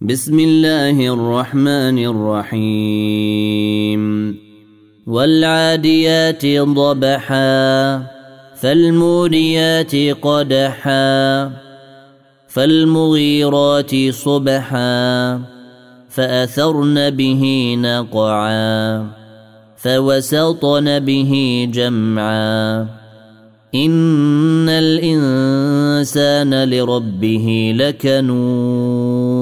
بسم الله الرحمن الرحيم. والعاديات ضبحا فالموريات قدحا فالمغيرات صبحا فأثرن به نقعا فوسطن به جمعا. إن الإنسان لربه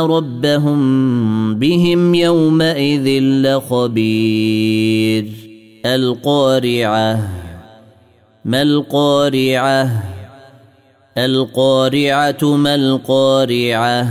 ربهم بهم يومئذ لخبير. القارعة. ما القارعة؟ القارعة ما القارعة؟